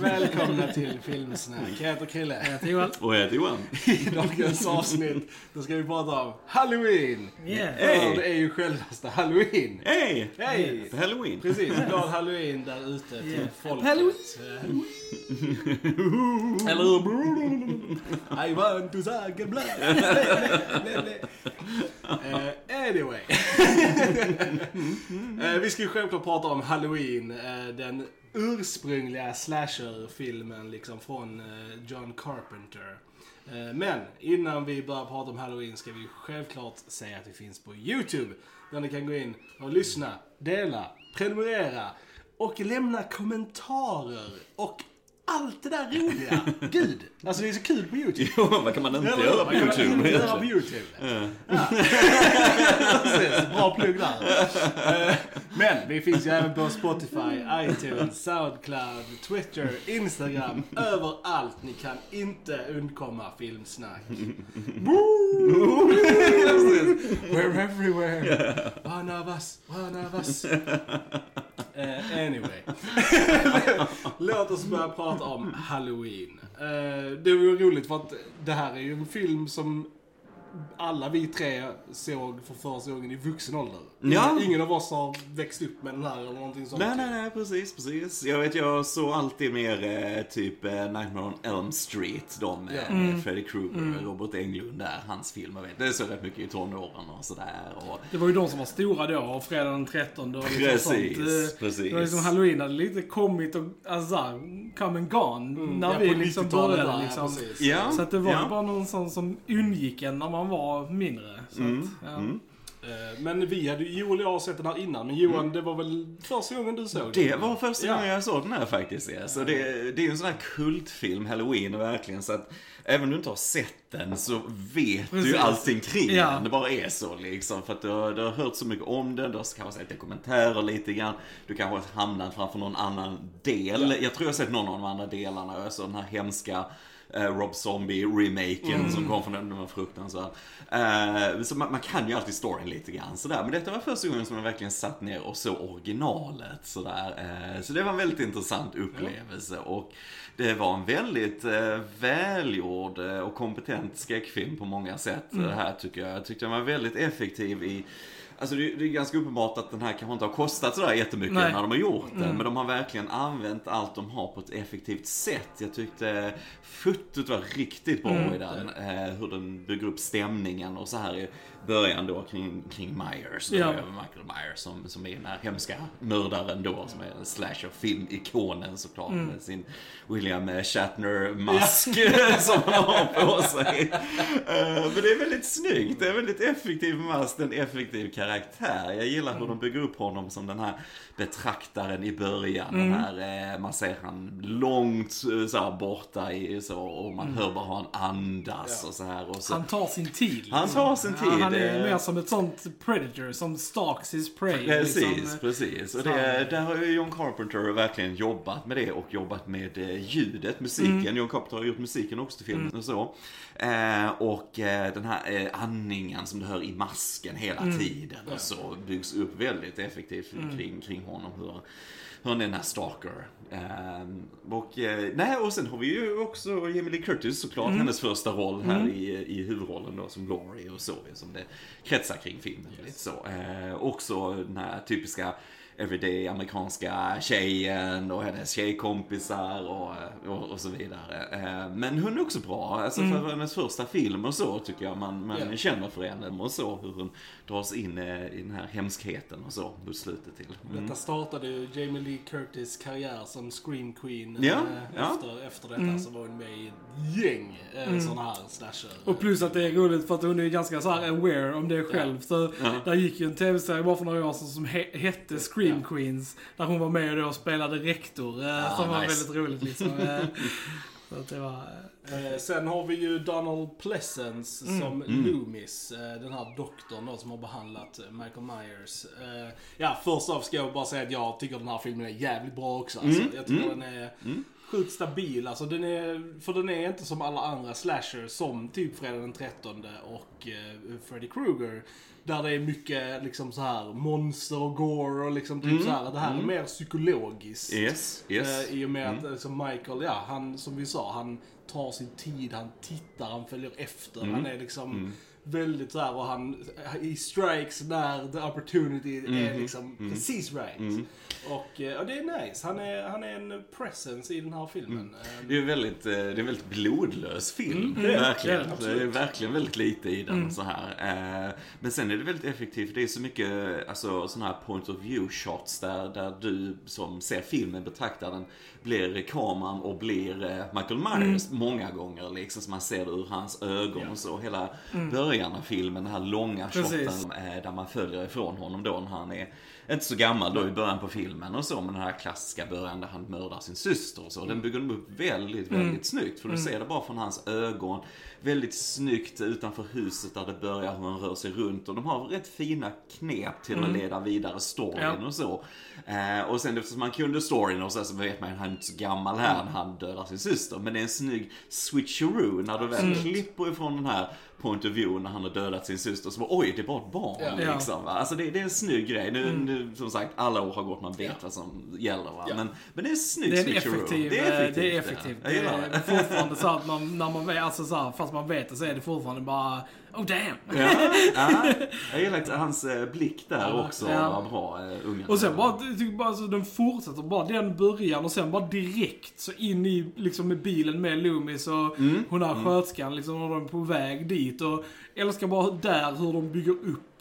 Välkomna till Filmsnack. Jag heter Krille. Jag heter Johan. Och jag heter Johan. I dagens avsnitt då ska vi prata om Halloween. Yeah. För det är ju självaste Halloween. Hej! Hej! För Halloween. Precis, glad Halloween där ute till Yeah. folket. Halloween. Eller hur? I want to suck a blood. Eh, Anyway. Eh, Vi ska ju självklart prata om Halloween. eh, Den ursprungliga slasher-filmen liksom från eh, John Carpenter. Eh, men innan vi börjar prata om Halloween ska vi självklart säga att vi finns på YouTube. Där ni kan gå in och lyssna, dela, prenumerera och lämna kommentarer och allt det där roliga. Gud! Alltså det är så kul på YouTube. Jo, vad kan man inte Eller göra på Vad kan man YouTube? inte göra på? YouTube? Ja. Precis, bra plugg där. Eh, Men vi finns ju även på Spotify, iTunes, Soundcloud, Twitter, Instagram. Överallt. Ni kan inte undkomma filmsnack. We're everywhere. One of us, one of us. Eh, anyway. Låt oss börja prata om Halloween. Eh, det var roligt för att det här är ju en film som alla vi tre såg för första gången i vuxen ålder. Ja. Ingen, av oss har växt upp med den här eller någonting sånt. Nej, nej, nej, precis, precis. Jag vet, jag såg alltid mer eh, typ eh, Nightmare on Elm Street, de med Ja. mm. Freddy Krueger, Robert Englund där, hans filmer. Vet. Det såg rätt mycket i tonåren och sådär. Och... Det var ju de som var stora då, och fredag den 13 och Precis, sånt. Eh, precis. Det var liksom Halloween hade lite kommit och, alltså come and gone. när Mm. Ja, vi liksom 90-talet började där, liksom. Ja, Så att det var ja. bara någon sån som undgick en när man var mindre. Så Mm, att, ja. mm. Eh, Men vi hade ju, Joel och jag har sett den här innan. Men Johan, det var väl första gången du såg den? Det var första Ja. gången jag såg den här faktiskt. Ja. Så det, det är ju en sån här kultfilm, Halloween, verkligen. Så att även om du inte har sett den så vet du Precis. ju allting kring Ja. den. Det bara är så liksom. För att du har, du har hört så mycket om den, du har kanske sett dokumentärer lite grann. Du kanske har hamnat framför någon annan del. Jag tror jag har sett någon av de andra delarna. Jag såg den här hemska Rob Zombie-remaken som kom från den, den var fruktansvärd. Eh, så man, man kan ju alltid storyn lite grann sådär. Men detta var första gången som jag verkligen satt ner och såg originalet sådär. Eh, så det var en väldigt intressant upplevelse. Och det var en väldigt eh, välgjord eh, och kompetent skräckfilm på många sätt. Det här tycker jag. Jag tyckte den var väldigt effektiv i Alltså det, det är ganska uppenbart att den här kanske inte har kostat sådär jättemycket Nej. när de har gjort den. Men de har verkligen använt allt de har på ett effektivt sätt. Jag tyckte fotot var riktigt bra i den. Eh, hur den bygger upp stämningen och så här början då kring, kring Myers. Då, Ja. Michael Myers som, som är den här hemska mördaren då. Som är en slasher-film-ikonen såklart. Med sin William Shatner-mask som han har på sig. Eh, men det är väldigt snyggt. Det är en väldigt effektiv mask, en effektiv karaktär. Jag gillar hur de bygger upp honom som den här betraktaren i början. Den här, eh, man ser han långt eh, så här, borta i, så, och man hör bara hur han andas Ja. och så här. Och så, Han tar sin tid. Han tar sin Ja, tid, han är mer som ett sånt predator som stalks his prey. Precis, liksom. precis. Och det, där har ju John Carpenter verkligen jobbat med det och jobbat med eh, ljudet, musiken. Mm. John Carpenter har gjort musiken också till filmen och så. Eh, och eh, den här eh, andningen som du hör i masken hela Mm. tiden och så byggs upp väldigt effektivt kring, kring honom. Hur, här stalker. Eh, och, eh, nej, och sen har vi ju också Lee Curtis såklart, Mm. hennes första roll här i, i huvudrollen då som Laurie och så, som det kretsar kring filmen. Lite så. Eh, också den här typiska everyday amerikanska tjejen och hennes tjejkompisar och, och, och så vidare. Eh, Men hon är också bra, alltså för hennes första film och så tycker jag man, man Ja. känner för henne och så hur hon dras in eh, i den här hemskheten och så mot slutet till. Mm. Detta startade ju Jamie Lee Curtis karriär som Scream Queen. Ja, eh, ja. Efter, efter detta så var hon med i ett gäng eh, sådana här slasher. Och plus att det är roligt för att hon är ganska så här aware om det själv. Så Ja. där gick ju en tv-serie bara för några år sedan som he- hette Scream Queens. Där hon var med och då spelade rektor. Eh, som var nice. väldigt roligt liksom. Eh, så att det var... eh, sen har vi ju Donald Pleasence Mm. som Loomis, eh, den här doktorn då som har behandlat eh, Michael Myers. Eh, ja, först av ska jag bara säga att jag tycker den här filmen är jävligt bra också. Alltså, Mm. Jag tycker Mm. den är sjukt stabil. Alltså, den är, för den är inte som alla andra slashers som typ Fredag den 13 och eh, Freddy Krueger. Där det är mycket liksom så här monster och gore och liksom typ Mm. så här. Det här är mer psykologiskt. Yes, yes. Eh, I och med att alltså Michael, ja, han som vi sa, han tar sin tid, han tittar, han följer efter. Mm. Han är liksom väldigt så här och han, he strikes när the opportunity är Mm. liksom precis right. Och, eh, och det är nice. Han är, han är en presence i den här filmen. Eh, Det är, väldigt, eh, det är en väldigt blodlös film. det är verkligen. Är det, är verkligen väldigt lite i den. Så här. Eh, Men sen är det väldigt effektivt. Det är så mycket alltså, sådana här point of view shots där, där du som ser filmen betraktar den blir kameran och blir Michael Myers många gånger. Liksom, så man ser det ur hans ögon och så. Hela början av filmen, den här långa Precis. shoten eh, där man följer ifrån honom då när han är inte så gammal då i början på filmen och så, men den här klassiska början där han mördar sin syster och så. Den bygger de upp väldigt, väldigt snyggt. För du ser det bara från hans ögon. Väldigt snyggt utanför huset där det börjar hur han rör sig runt. Och de har rätt fina knep till att leda vidare storyn Ja. och så. Eh, och sen eftersom man kunde storyn och så, så vet man att han är inte så gammal här när han dödar sin syster. Men det är en snygg switcheroo när du väl klipper ifrån den här point of view när han har dödat sin syster. Så bara, oj, det är bara ett barn Ja. Liksom. Va? Alltså det, det är en snygg grej. Nu, nu, som sagt, alla år har gått, man vet vad som gäller. Va? Ja. Men, men det är en snygg Det är effektiv, Det är effektivt. det är effektivt. Jag gillar Det är fortfarande så att man, när man vet, alltså så här, fast man vet det så är det fortfarande bara Oh damn! Ja, ja. Jag gillar hans eh, blick där Ja. också Ja. var bra. eh, Ungen. Och sen bara, jag tycker bara alltså, den fortsätter bara den början och sen bara direkt så in i liksom med bilen med Loomis och Mm. hon här sköterskan liksom när de är på väg dit och älskar bara där hur de bygger upp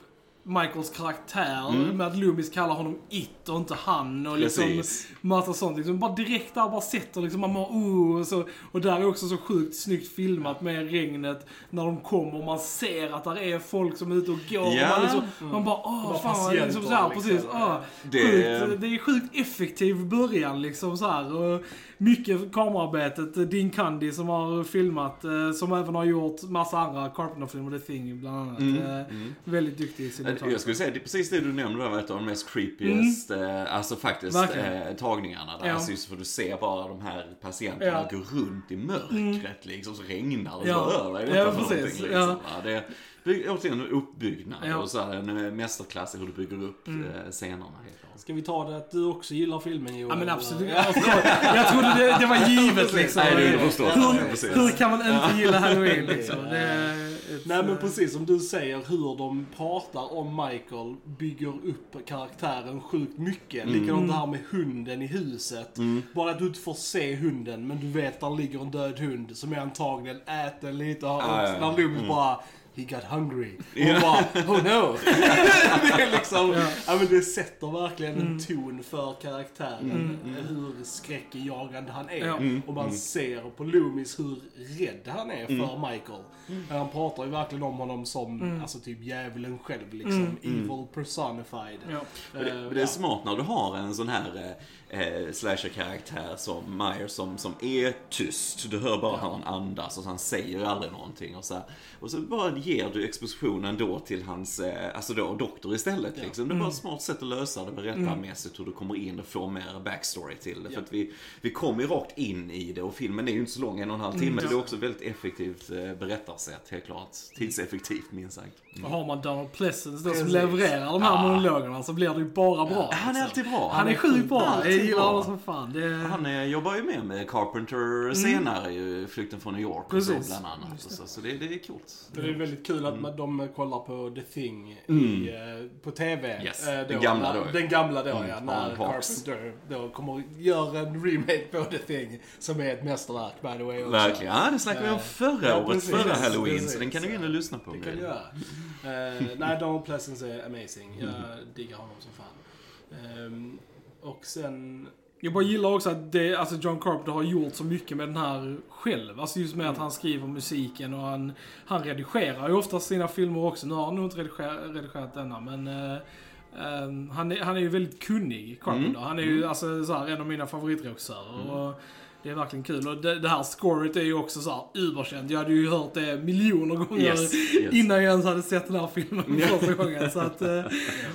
Michaels karaktär med att Loomis kallar honom It och inte han och liksom Mm. Precis. massa sånt liksom. Bara direkt där bara sätter liksom, man bara oh och så. Och där är också så sjukt snyggt filmat med regnet när de kommer och man ser att där är folk som är ute och går. Ja. Och man, liksom, man bara åh Bara fan, liksom så här, patienter, precis. liksom. åh. Det- Sjukt, det är sjukt effektiv början liksom så här. Och mycket kamerarbetet. Din Candy som har filmat, eh, som även har gjort massa andra Carpenter-filmer, The Thing bland annat. Eh, Väldigt duktig i sin Jag skulle säga, det är precis det du nämnde där ett av de mest creepiest, eh, alltså faktiskt, eh, tagningarna där. Ja. Alltså just för du ser bara de här patienterna Ja. gå runt i mörkret liksom, så regnar det Ja. så över dig. Ja, precis. Ja. Liksom, va? det, Bygg, återigen en uppbyggnad Ja. och så här, en eh, mästerklass i hur du bygger upp eh, scenerna. Helt klart. Ska vi ta det att du också gillar filmen Joel? Ja men absolut. Ja. Jag trodde det, det var givet liksom. Nej, det är underförstått. Ja, Hur, hur kan man inte gilla Halloween liksom? Det är ett, Nej men precis som du säger hur de pratar om Michael bygger upp karaktären sjukt mycket. Mm. Likadant det här med hunden i huset. Bara att du inte får se hunden men du vet där ligger en död hund som är antagligen äten lite och ja, ja. när Loomis bara He got hungry. Och Ja. bara, oh no. det är liksom, ja. men det sätter verkligen en ton för karaktären. Hur skräckjagande han är. Ja. Och man ser på Loomis hur rädd han är för Michael. Men han pratar ju verkligen om honom som, alltså typ djävulen själv liksom. Evil personified. ja. Men det, det är smart när du har en sån här eh, eh, slasher-karaktär som Myers som, som är tyst. Du hör bara hur han andas och han säger aldrig någonting. Och så, här. och så bara ger du expositionen då till hans, eh, alltså då doktor istället. Liksom. Det är bara ett smart sätt att lösa det berättarmässigt hur du kommer in och får mer backstory till det. För att vi, vi kommer ju rakt in i det och filmen är ju inte så lång, en och en halv timme. Så det är också ett väldigt effektivt eh, berättarsätt, helt klart. Tidseffektivt minst sagt. Och har man Donald Pleasence då som levererar de här Ja. monologerna så blir det ju bara bra. Han är alltid bra. Han är sjukt bra. Jag gillar honom som fan. Det... Han eh, jobbar ju med med Carpenter senare, ju Flykten från New York och så, bland annat. Så, så det, det är coolt. Det är väldigt kul att man, de kollar på The Thing i, eh, på TV. Mm. Yes, eh, den gamla då. Den gamla då, Mm, ja. När. Carpenter då kommer göra en remake på The Thing. Som är ett mästerverk, by the way. Också. Verkligen. Ja, det snackade vi om Eh, förra ja, året, precis, förra halloween. precis. Så den kan du gå in och lyssna på. Det kan du göra. Eh, nej, Donald Pleasence är amazing. Jag Mm. diggar honom som fan. Ehm, och sen... Jag bara gillar också att det, alltså John Carpenter har gjort så mycket med den här själv. Alltså just med att han skriver musiken och han, han redigerar ju ofta sina filmer också. Nu har han nog inte redigerat, redigerat denna men ehm, han, är, han är ju väldigt kunnig, Carpenter. Mm. Han är ju alltså, så här, en av mina favoritregissörer. Det är verkligen kul. Och det, det här scoret är ju också så här uberkänt. Jag hade ju hört det miljoner gånger Yes, yes. innan jag ens hade sett den här filmen första gången. Så att, eh,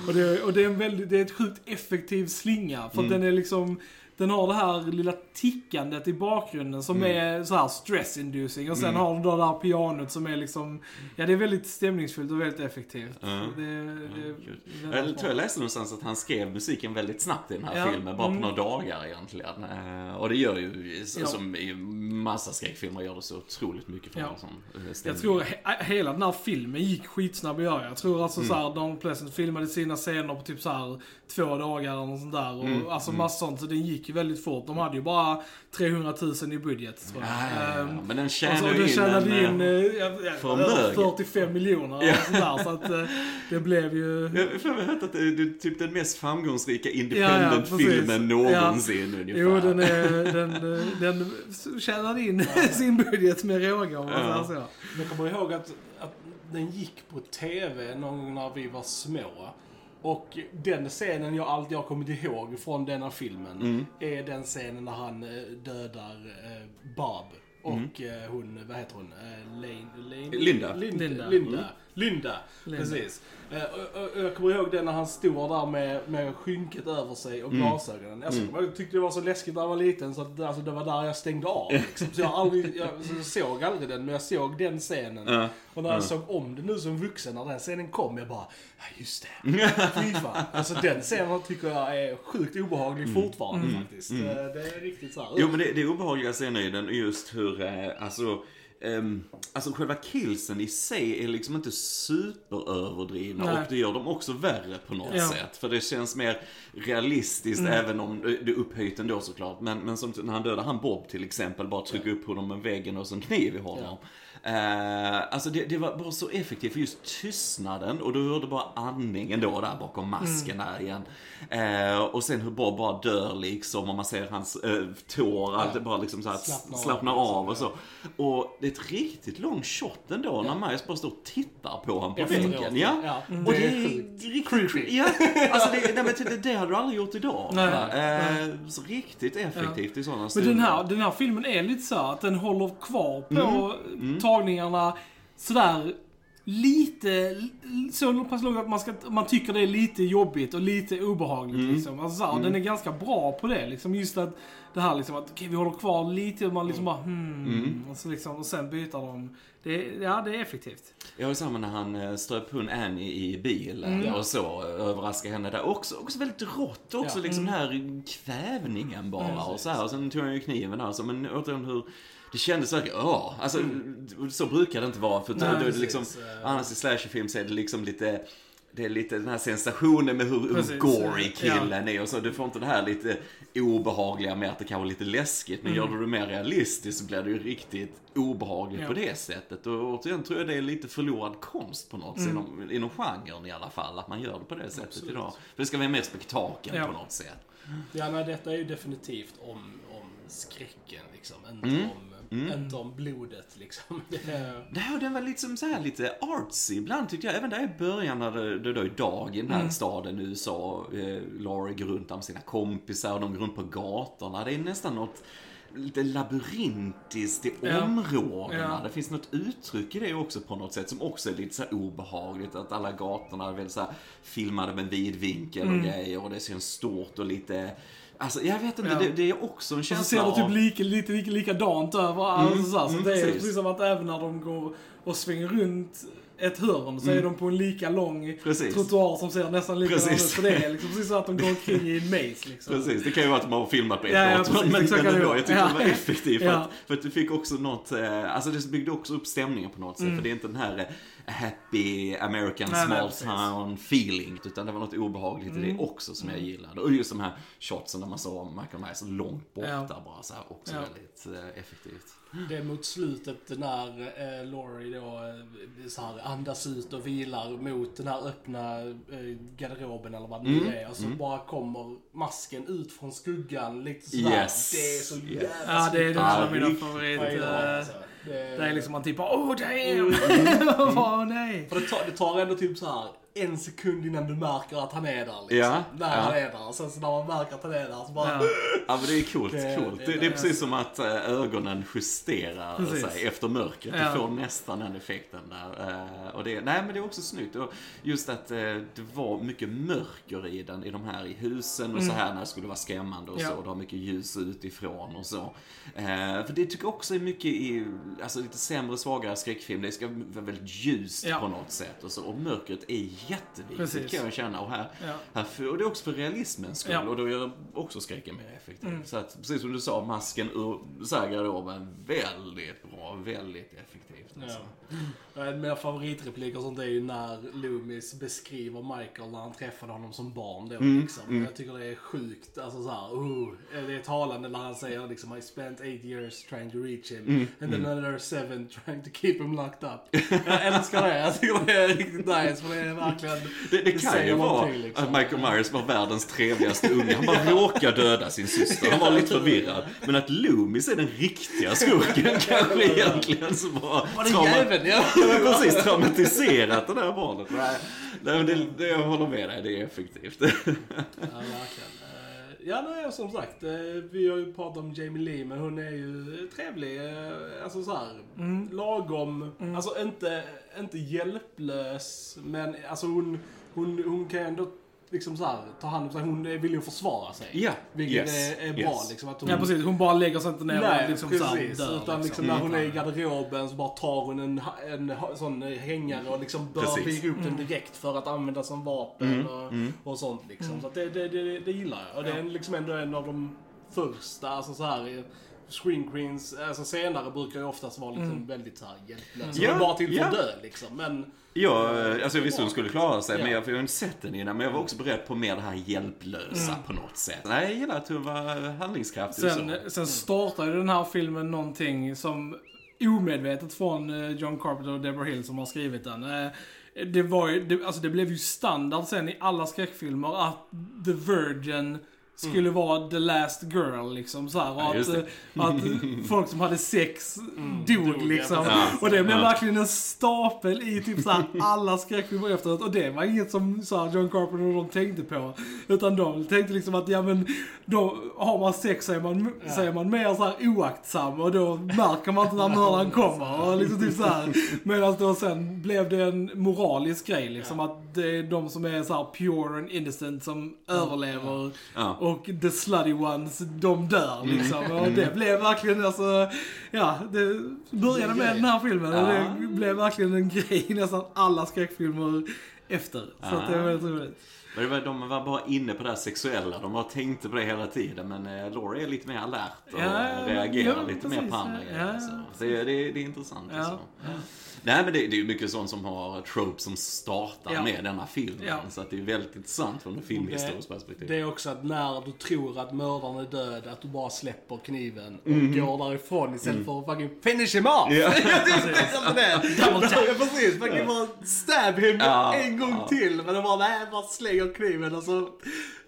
och det, och det, är en väldigt, det är ett sjukt effektiv slinga. För att den är liksom, den har det här lilla tickandet i bakgrunden som är så här stress-inducing. Och sen har du då det här pianot som är liksom, ja det är väldigt stämningsfullt och väldigt effektivt. Ja. Det, det, det Jag tror jag läste någonstans att han skrev musiken väldigt snabbt i den här Ja, filmen, bara på mm. några dagar egentligen. Eh, Och det gör ju, Ja. som i massa skräckfilmer, gör det så otroligt mycket för Ja. en sån eh, Jag stämning. tror he hela den här filmen gick skitsnabbt att göra. Jag tror alltså Mm. såhär, Donald Pleasant filmade sina scener på typ såhär två dagar eller något sånt där. Och Mm, alltså massa sånt, så den gick ju väldigt fort. De hade ju bara 300 000 i budget tror jag. Ja, ja, ja. Ehm, Men den och så, tjänar och ju den in tjänade en... in eh, eh, ja, ja, förmögen. över 45 miljoner där. Så att eh, det blev ju... Jag har hört att det är typ den mest framgångsrika Ja, ja, independent-filmen någonsin ungefär. Jo, den, är, den, eh, den tjänade in sin budget med råge om man Ja. säger så. Jag kommer ihåg att, att den gick på TV någon gång när vi var små. Och den scenen jag alltid har kommit ihåg från denna filmen Mm. är den scenen när han eh, dödar eh, Bob. Och eh, hon, vad heter hon? Eh, Lane, Lane? Mm. Linda. Linda. Linda. Linda. Mm. Linda. Linda. Precis. Eh, och, och, och jag kommer ihåg det när han stod där med, med skynket över sig och glasögonen. Alltså, Jag tyckte det var så läskigt när jag var liten så att, alltså, det var där jag stängde av. Liksom. Så jag, aldrig, jag så såg aldrig den, men jag såg den scenen. Ja. Och när jag såg om det nu som vuxen, när den scenen kom, jag bara, ja just det. Fy fan. Alltså den scenen tycker jag är sjukt obehaglig fortfarande faktiskt. Eh, Det är riktigt så här. Jo men det, det är obehagliga scener i den, just hur, eh, alltså, ehm, alltså själva killsen i sig är liksom inte superöverdrivna Nej. och det gör dem också värre på något Ja. sätt. För det känns mer realistiskt även om det är upphöjt ändå såklart. Men, men som när han dödar han Bob till exempel, bara trycker upp honom med väggen och så en kniv i honom. Eh, alltså det, det var bara så effektivt, för just tystnaden och du hörde bara andningen då där bakom masken där igen. Eh, och sen hur Bob bara dör liksom och man ser hans eh, tår, allt det bara liksom så här Slappnar slappnar, av, av och så. Och det är ett riktigt långt shot ändå när Miles bara står och tittar på honom på väggen. Ja. ja. Och Det det är är sjukt. riktigt Creepy. Ja, alltså det, nej, men det, det hade du aldrig gjort idag. Nej, Eh, så riktigt effektivt i sådana Men stunder. den här, den här filmen är lite så att den håller kvar på Mm. tagningarna sådär lite, så pass långt att man, ska, man tycker det är lite jobbigt och lite obehagligt Mm. liksom. Alltså, så här, Den är ganska bra på det liksom. Just att det här liksom att okej, vi håller kvar lite och man liksom bara hmm. Mm. Och, så liksom, och sen byter de. Det, är- ja, det är effektivt. Jag var samma när han eh, ströp hon Annie i bilen Mm. och så, eh, överraskade henne där. Också, också väldigt rått också, Ja. liksom den här kvävningen bara Mm, och så här. Och sen tog han ju kniven där, så, men återigen hur det kändes verkligen, åh, alltså så brukar det inte vara. För Mm. Nej, då är det liksom, Eh. annars i slasherfilm så är det liksom lite det är lite den här sensationen med hur, hur Precis, gory ja. killen är och så. Du får inte det här lite obehagliga med att det kan vara lite läskigt. Men gör du det mer realistiskt så blir det ju riktigt obehagligt Ja. på det sättet. Och återigen tror jag det är lite förlorad konst på något sätt, inom, inom genren i alla fall. Att man gör det på det sättet Absolut. idag. För det ska vara mer spektakel Ja. på något sätt. Ja, nej, detta är ju definitivt om, om skräcken liksom. Inte, Mm. om, inte om blodet liksom. Det är, Det här, den var liksom så här lite artsy ibland tyckte jag. Även där i början när det, det då är dag i den här staden i USA. Eh, Laurie går runt där med sina kompisar och de går runt på gatorna. Det är nästan något lite labyrintiskt i Ja. områdena. Ja. Det finns något uttryck i det också på något sätt som också är lite så här obehagligt. Att alla gatorna är väl så här filmade med vidvinkel och grejer och det känns stort och lite Alltså jag vet inte, Ja. det, det är också en Och så känsla ser det typ av... lite, lite likadant överallt. Mm, så här, så mm, det är precis. precis som att även när de går och svänger runt ett hörn så är de på en lika lång Mm. Precis. trottoar som ser nästan likadan ut. Så det är liksom precis så att de går omkring i en maze liksom. Precis, det kan ju vara att de har filmat på ett Ja, ja, datum, precis, men, men ändå, jag tyckte det var Ja. effektivt. För, Ja. att, för att du fick också något, eh, alltså det byggde också upp stämningen på något sätt. För det är inte den här eh, happy American Nej, nej, small. Mm. town feeling. Utan det var något obehagligt i det också som jag gillade. Och just de här shotsen där man såg Michael Myers långt borta Ja. bara så här, också Ja. väldigt eh, effektivt. Det är mot slutet när eh, Laurie då eh, så här, andas ut och vilar mot den här öppna eh, garderoben eller vad det Mm. nu är. Och så bara kommer masken ut från skuggan lite sådär. Yes. Det är så jävla Yes. Ja, det är Ja, som är mina riktigt favorit. Jag gillar det, eh, alltså. Det, Det är liksom man typ oh damn! Mm. Åh nej! För det tar, det tar ändå typ så här en sekund innan du märker att han är där liksom. Ja, När ja. han är där. Och sen så när man märker att han är där så bara... Ja. Ja men det är coolt, Det- coolt. det- Det, det är precis som att eh, ögonen justerar Precis. sig efter mörkret. Ja. Du får nästan den effekten där. Eh, Och det, nej men det är också snyggt. Och just att eh, det var mycket mörker i den, i de här i husen och så här när det skulle vara skrämmande och Mm. Ja. så. Det har mycket ljus utifrån och så. För det tycker jag också är mycket i, alltså lite sämre, svagare skräckfilm. Det ska vara väldigt ljust Ja. på något sätt och så. Och mörkret är jätteviktigt Precis. kan jag känna. Och här, Ja. här för, och det är också för realismens skull. Ja. Mm. Och då gör också skräcken mer effektiv. Så att, precis som du sa, masken ur här garderoben, väldigt bra, väldigt effektivt. Ja. En av mina favoritrepliker och sånt är ju när Loomis beskriver Michael när han träffade honom som barn då Mm, liksom. Jag tycker det är sjukt, alltså såhär, oh, det är talande när han säger liksom I spent eight years trying to reach him Mm, and then another seven trying to keep him locked up. Jag älskar det, jag tycker det är riktigt nice för det är verkligen, Det, det kan ju vara liksom. att Michael Myers var världens trevligaste unge. Han bara råkar döda sin syster. Han var lite förvirrad. Men att Loomis är den riktiga skurken kanske egentligen Var det jäveln ja? Ja, men precis traumatiserat det där barnet. Nej, nej men det, det, jag håller med dig, det är effektivt. Ja, verkligen. Eh, Ja, nej, som sagt. eh, Vi har ju pratat om Jamie Lee, men hon är ju trevlig. eh, Alltså så här, lagom. Alltså inte, inte hjälplös, men alltså hon, hon, hon kan ändå liksom så här, ta hand om sig. Hon villig att försvara sig. Ja, Vilket yes, är, är bra yes. liksom. Att hon, Ja precis, hon bara lägger sig inte ner Nej, och liksom precis. så här dör. utan liksom, när hon är i garderoben så bara tar hon en, en ha- sån hängare och liksom börjar Precis. bygga upp den direkt för att använda som vapen och, och sånt liksom. Så att det, det, det, det gillar jag. Och det är liksom ändå en av de första, alltså så här Screen queens, alltså senare brukar ju oftast vara liksom väldigt så här hjälplösa. Ja, Ja, bara till för ja. dö liksom. Men Ja, alltså jag visste hon skulle klara sig, Ja. men jag, har inte sett den innan. Men jag var också beredd på mer det här hjälplösa på något sätt. Nej, jag gillar att hon var handlingskraftig Sen, så. sen startade ju den här filmen någonting som omedvetet från eh, John Carpenter och Deborah Hill som har skrivit den. Eh, Det var ju, det, alltså det blev ju standard sen i alla skräckfilmer att The Virgin skulle vara the last girl liksom så här, och Ja, att, eh, att folk som hade sex dog dog, liksom. ja, och det blev Ja. verkligen en stapel i typ så här alla skräckfilmer efteråt. Och det var inget som så här, John Carpenter och de tänkte på. Utan de tänkte liksom att ja men då har man sex så är man, så är man mer så här oaktsam och då märker man inte när mördaren kommer. Och liksom typ så här. Medan då sen blev det en moralisk grej liksom att det är de som är så här pure and innocent som överlever. Och the slutty ones, de dör liksom. Och det blev verkligen alltså, ja, det började med den här filmen och det blev verkligen en grej i nästan alla skräckfilmer efter. Så att det var väldigt roligt. Men det var, de var bara inne på det här sexuella, de bara tänkte på det hela tiden. Men eh, Laurie är lite mer alert och Ja, reagerar ja, lite precis, mer på andra ja. grejer. Så. Så det, det, det är intressant. Ja, alltså. Nej men det, det är ju mycket sånt som har tropes som startar Ja. med denna filmen. Ja. Så att det är väldigt intressant från ett filmhistoriskt perspektiv. det är också att när du tror att mördaren är död, att du bara släpper kniven och går därifrån istället för att fucking finish him off. Ja. det det. Precis. Kan bara stab him Ja, en gång till. Men de bara, nej, bara slänger kniven och så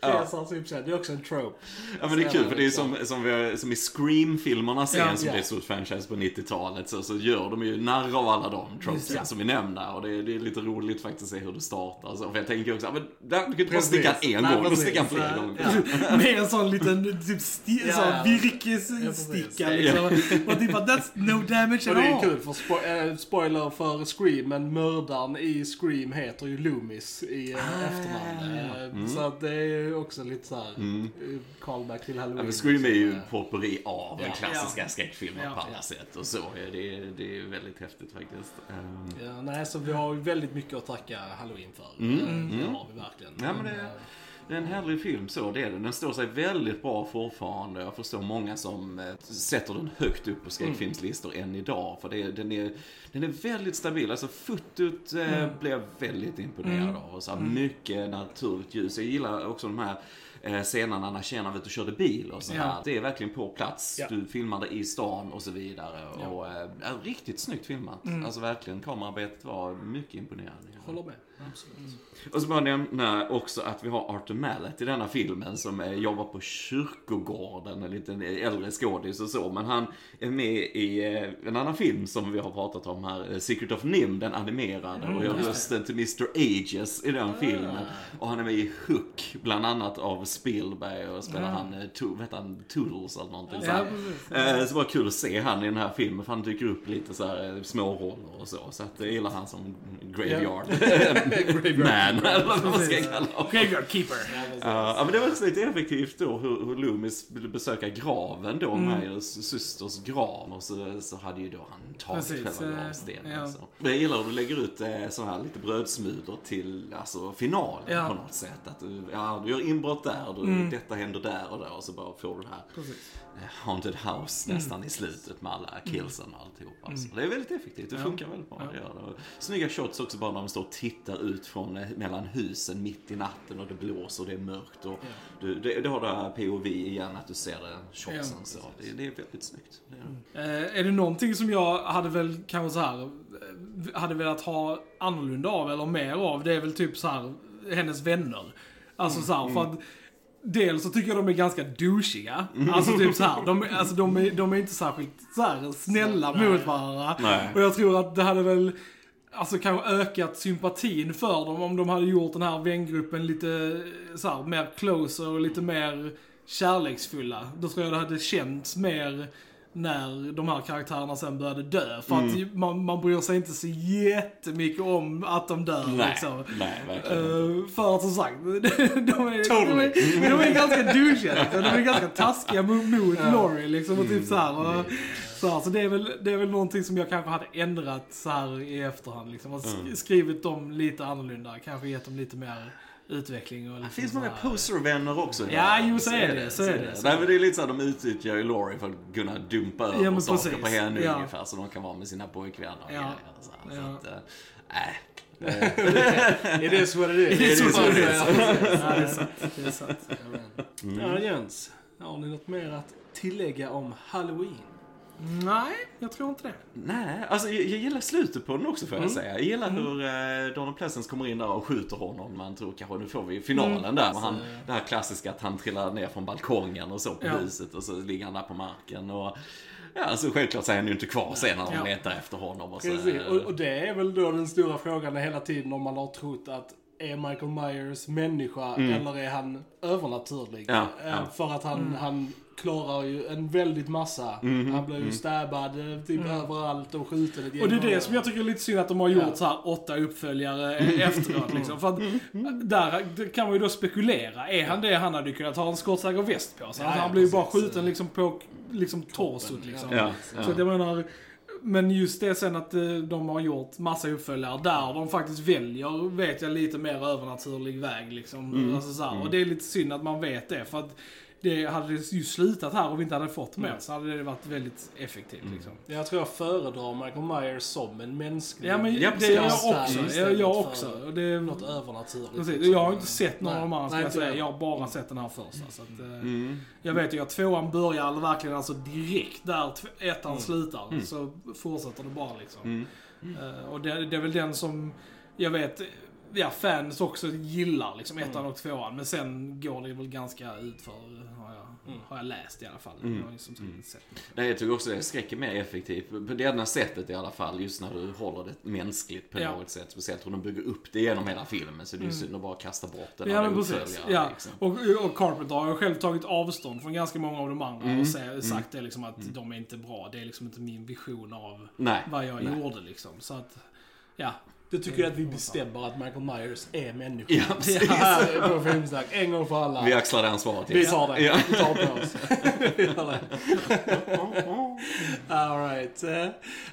Ja. reser han sig upp sen. Det är också en trope. Ja men det är kul för det är som, som, vi har, som i Scream-filmerna sen Ja. som Ja. blev ett stort franchise på 90-talet så, så gör de ju narr av alla de tropesen Just det. som vi nämnde och det, är- det är lite roligt faktiskt att se hur det startar. Så, för jag tänker också, ja, men där, du kan inte bara sticka en Nej, gång, du sticka han flera Ja. gånger. Med en sån liten typ sti- Ja, sån ja. virkessticka Ja, liksom. Och typ att that's no damage Och at det är all. kul för spo- eh, spoiler för Scream, men mördaren i Scream heter ju Loomis i uh, efternamn. Eh, Så att det är ju också lite såhär mm. callback till Halloween. Ja, men Scream är ju Så, potpurri av den Ja. klassiska Ja. skräckfilmen Ja. på alla sätt. Och så är det, det är väldigt häftigt faktiskt. Ehm, Ja, nej, så vi har ju väldigt mycket att tacka Halloween för. Mm, Eh, mm. Det har vi verkligen. Ja, men det- Det är en härlig film, så det är det. Den står sig väldigt bra fortfarande. Jag förstår många som eh, sätter den högt upp på skräckfilmslistor än idag. För det, den, är, den är väldigt stabil. Alltså fotot eh, blev jag väldigt imponerad av. Och så här, Mycket naturligt ljus. Jag gillar också de här eh, scenerna när tjejerna var ute och körde bil och så här. Ja. Det är verkligen på plats. Ja. Du filmade i stan och så vidare. Och, eh, är riktigt snyggt filmat. Alltså verkligen, kamerarbetet var mycket imponerande. Håller med. Och så bara nämna också att vi har Arthur Mallet i denna filmen som eh, jobbar på kyrkogården, en liten äldre skådis och så. Men han är med i eh, en annan film som vi har pratat om här, eh, Secret of Nim, den animerade. och gör rösten till Mr. Ages i den filmen. Och han är med i Hook, bland annat av Spielberg och spelar han, eh, to, heter han, Toodles eller någonting. Så, här. Eh, så det var kul att se han i den här filmen för han dyker upp lite så här eh, små roller och så. Så att jag gillar han som graveyard man, eller vad man ska kalla honom. Graveyard Keeper. Ja, men det var också lite effektivt då hur, hur Loomis ville besöka graven då, Mm. Myers systers grav. Och så, så hade ju då han tagit Precis, själva eh, gravstenen. ja. Så. Men jag gillar hur du lägger ut eh, så här lite brödsmulor till alltså, finalen Ja. på något sätt. Att du, ja, du gör inbrott där, du, Mm. detta händer där och där och så bara får du det här Precis. eh, Haunted House nästan i slutet med alla killsen och alltihop. Alltså. Det är väldigt effektivt, det Ja. funkar väldigt bra. Ja. Snygga shots också bara när de står och tittar ut från, eh, mellan husen mitt i natten och det blåser och det är mörkt. Och du, det, det har det POV igen, att du ser det, shotsen. Ja, så. Det, det är väldigt snyggt. Det är det. Eh, är det någonting som jag hade väl kanske så här eh, hade velat ha annorlunda av eller mer av, det är väl typ så här hennes vänner. Alltså så här, för att Dels så tycker jag de är ganska douchiga. Alltså typ så här, de, alltså de, är, de är inte särskilt så här, snälla mot varandra. Nej. Och jag tror att det hade väl Alltså kanske ökat sympatin för dem om de hade gjort den här vängruppen lite så här, mer closer och lite mer kärleksfulla. Då tror jag det hade känts mer när de här karaktärerna sen började dö. För att man, man bryr sig inte så jättemycket om att de dör Nej, liksom. nej, verkligen. Uh, för att som sagt, de är, de är, de är ganska douchiga liksom. De är ganska taskiga mot, mot Laurie liksom. Och typ så här, och, så, här, så det är, väl, det är väl någonting som jag kanske hade ändrat så här i efterhand. Liksom. Och sk- skrivit dem lite annorlunda. Kanske gett dem lite mer utveckling. Och Det liksom finns så många poservänner också. Ja, jo, så är det, så är det, så Nej, men det är lite så här, de utnyttjar ju Laurie för att kunna dumpa över men saker precis. på henne Ja. ungefär. Så de kan vara med sina pojkvänner och Ja. grejer. Så, Ja. att, äh, It is what it is. It is what it is. Ja, Ja, det är sant. Det är sant. Ja, Jens. Har ni något mer att tillägga om Halloween? Nej, jag tror inte det. Nej, alltså jag, jag gillar slutet på den också får jag Mm. säga. Jag gillar hur eh, Donald Pleasence kommer in där och skjuter honom. Man tror kanske nu får vi finalen där. Och han, det här klassiska att han trillar ner från balkongen och så på Mm. Ja. huset och så ligger han där på marken. Och, ja, alltså självklart så är han ju inte kvar sen när de Ja. letar efter honom. Och så, Precis. Och, och det är väl då den stora frågan hela tiden om man har trott att är Michael Myers människa eller är han övernaturlig? Mm. Ja, Eh, ja. För att han, han klarar ju en väldigt massa. Mm-hmm. Han blir ju stabbad eh, typ överallt och skjuten ett Och det är det som jag tycker är lite synd att de har gjort Ja. så här åtta uppföljare efteråt liksom. För att där kan man ju då spekulera. Är han det han hade kunnat ha en skottsäker väst på sig? Ja, alltså, ja, han blir ju bara skjuten liksom på liksom torsot liksom. Ja, Så att jag menar, men just det sen att eh, de har gjort massa uppföljare där de faktiskt väljer, vet jag, lite mer övernaturlig väg liksom. Alltså, så här. Och det är lite synd att man vet det. För att det hade ju slutat här och vi inte hade fått mer så hade det varit väldigt effektivt liksom. Jag tror jag föredrar Michael Myers som en mänsklig Ja men Ja, det gör jag också. Jag, jag också. Det, Något övernaturligt. precis. liksom. Jag har inte sett någon av de andra ska jag säga. jag. Har bara sett den här första. Så att, eh, Mm. Jag vet ju att tvåan börjar verkligen alltså direkt där ettan Mm. slutar. Så fortsätter det bara liksom. Mm. Eh, och det, det är väl den som jag vet ja, fans också gillar, liksom ettan Mm. och tvåan. Men sen går det väl ganska ut för har jag, Mm. har jag läst i alla fall. Mm. Jag har ju som sagt inte sett. Nej, jag tycker också det. Skräck är mer effektivt. På det ena sättet i alla fall. Just när du håller det mänskligt på Ja. något sätt. Speciellt hur de bygger upp det genom hela filmen. Så det är ju synd att bara kasta bort den. Mm. Ja men precis. Ja. liksom. Och, och Carpenter har ju själv tagit avstånd från ganska många av de andra Mm. och sä- sagt det liksom att de är inte bra. Det är liksom inte min vision av Nej. vad jag nej. gjorde liksom. Så att, ja. Då tycker jag att vi bestämmer att Michael Myers är människa. Ja, precis. Här på Filmsnack, en gång för alla. Vi axlar det ansvaret. Vi tar det. Ja. Vi tar på oss. Alright.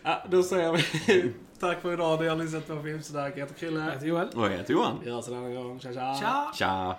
Ja, då säger vi tack för idag. Ni har lyssnat på Filmsnack. Jag heter Chrille. Jag heter Joel. Och jag heter Johan. Vi hörs en annan gång. Tja tja. Tja! Tja!